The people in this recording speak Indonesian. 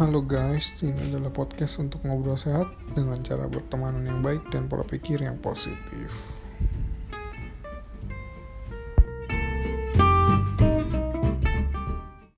Halo guys, ini adalah podcast untuk ngobrol sehat dengan cara bertemanan yang baik dan pola pikir yang positif.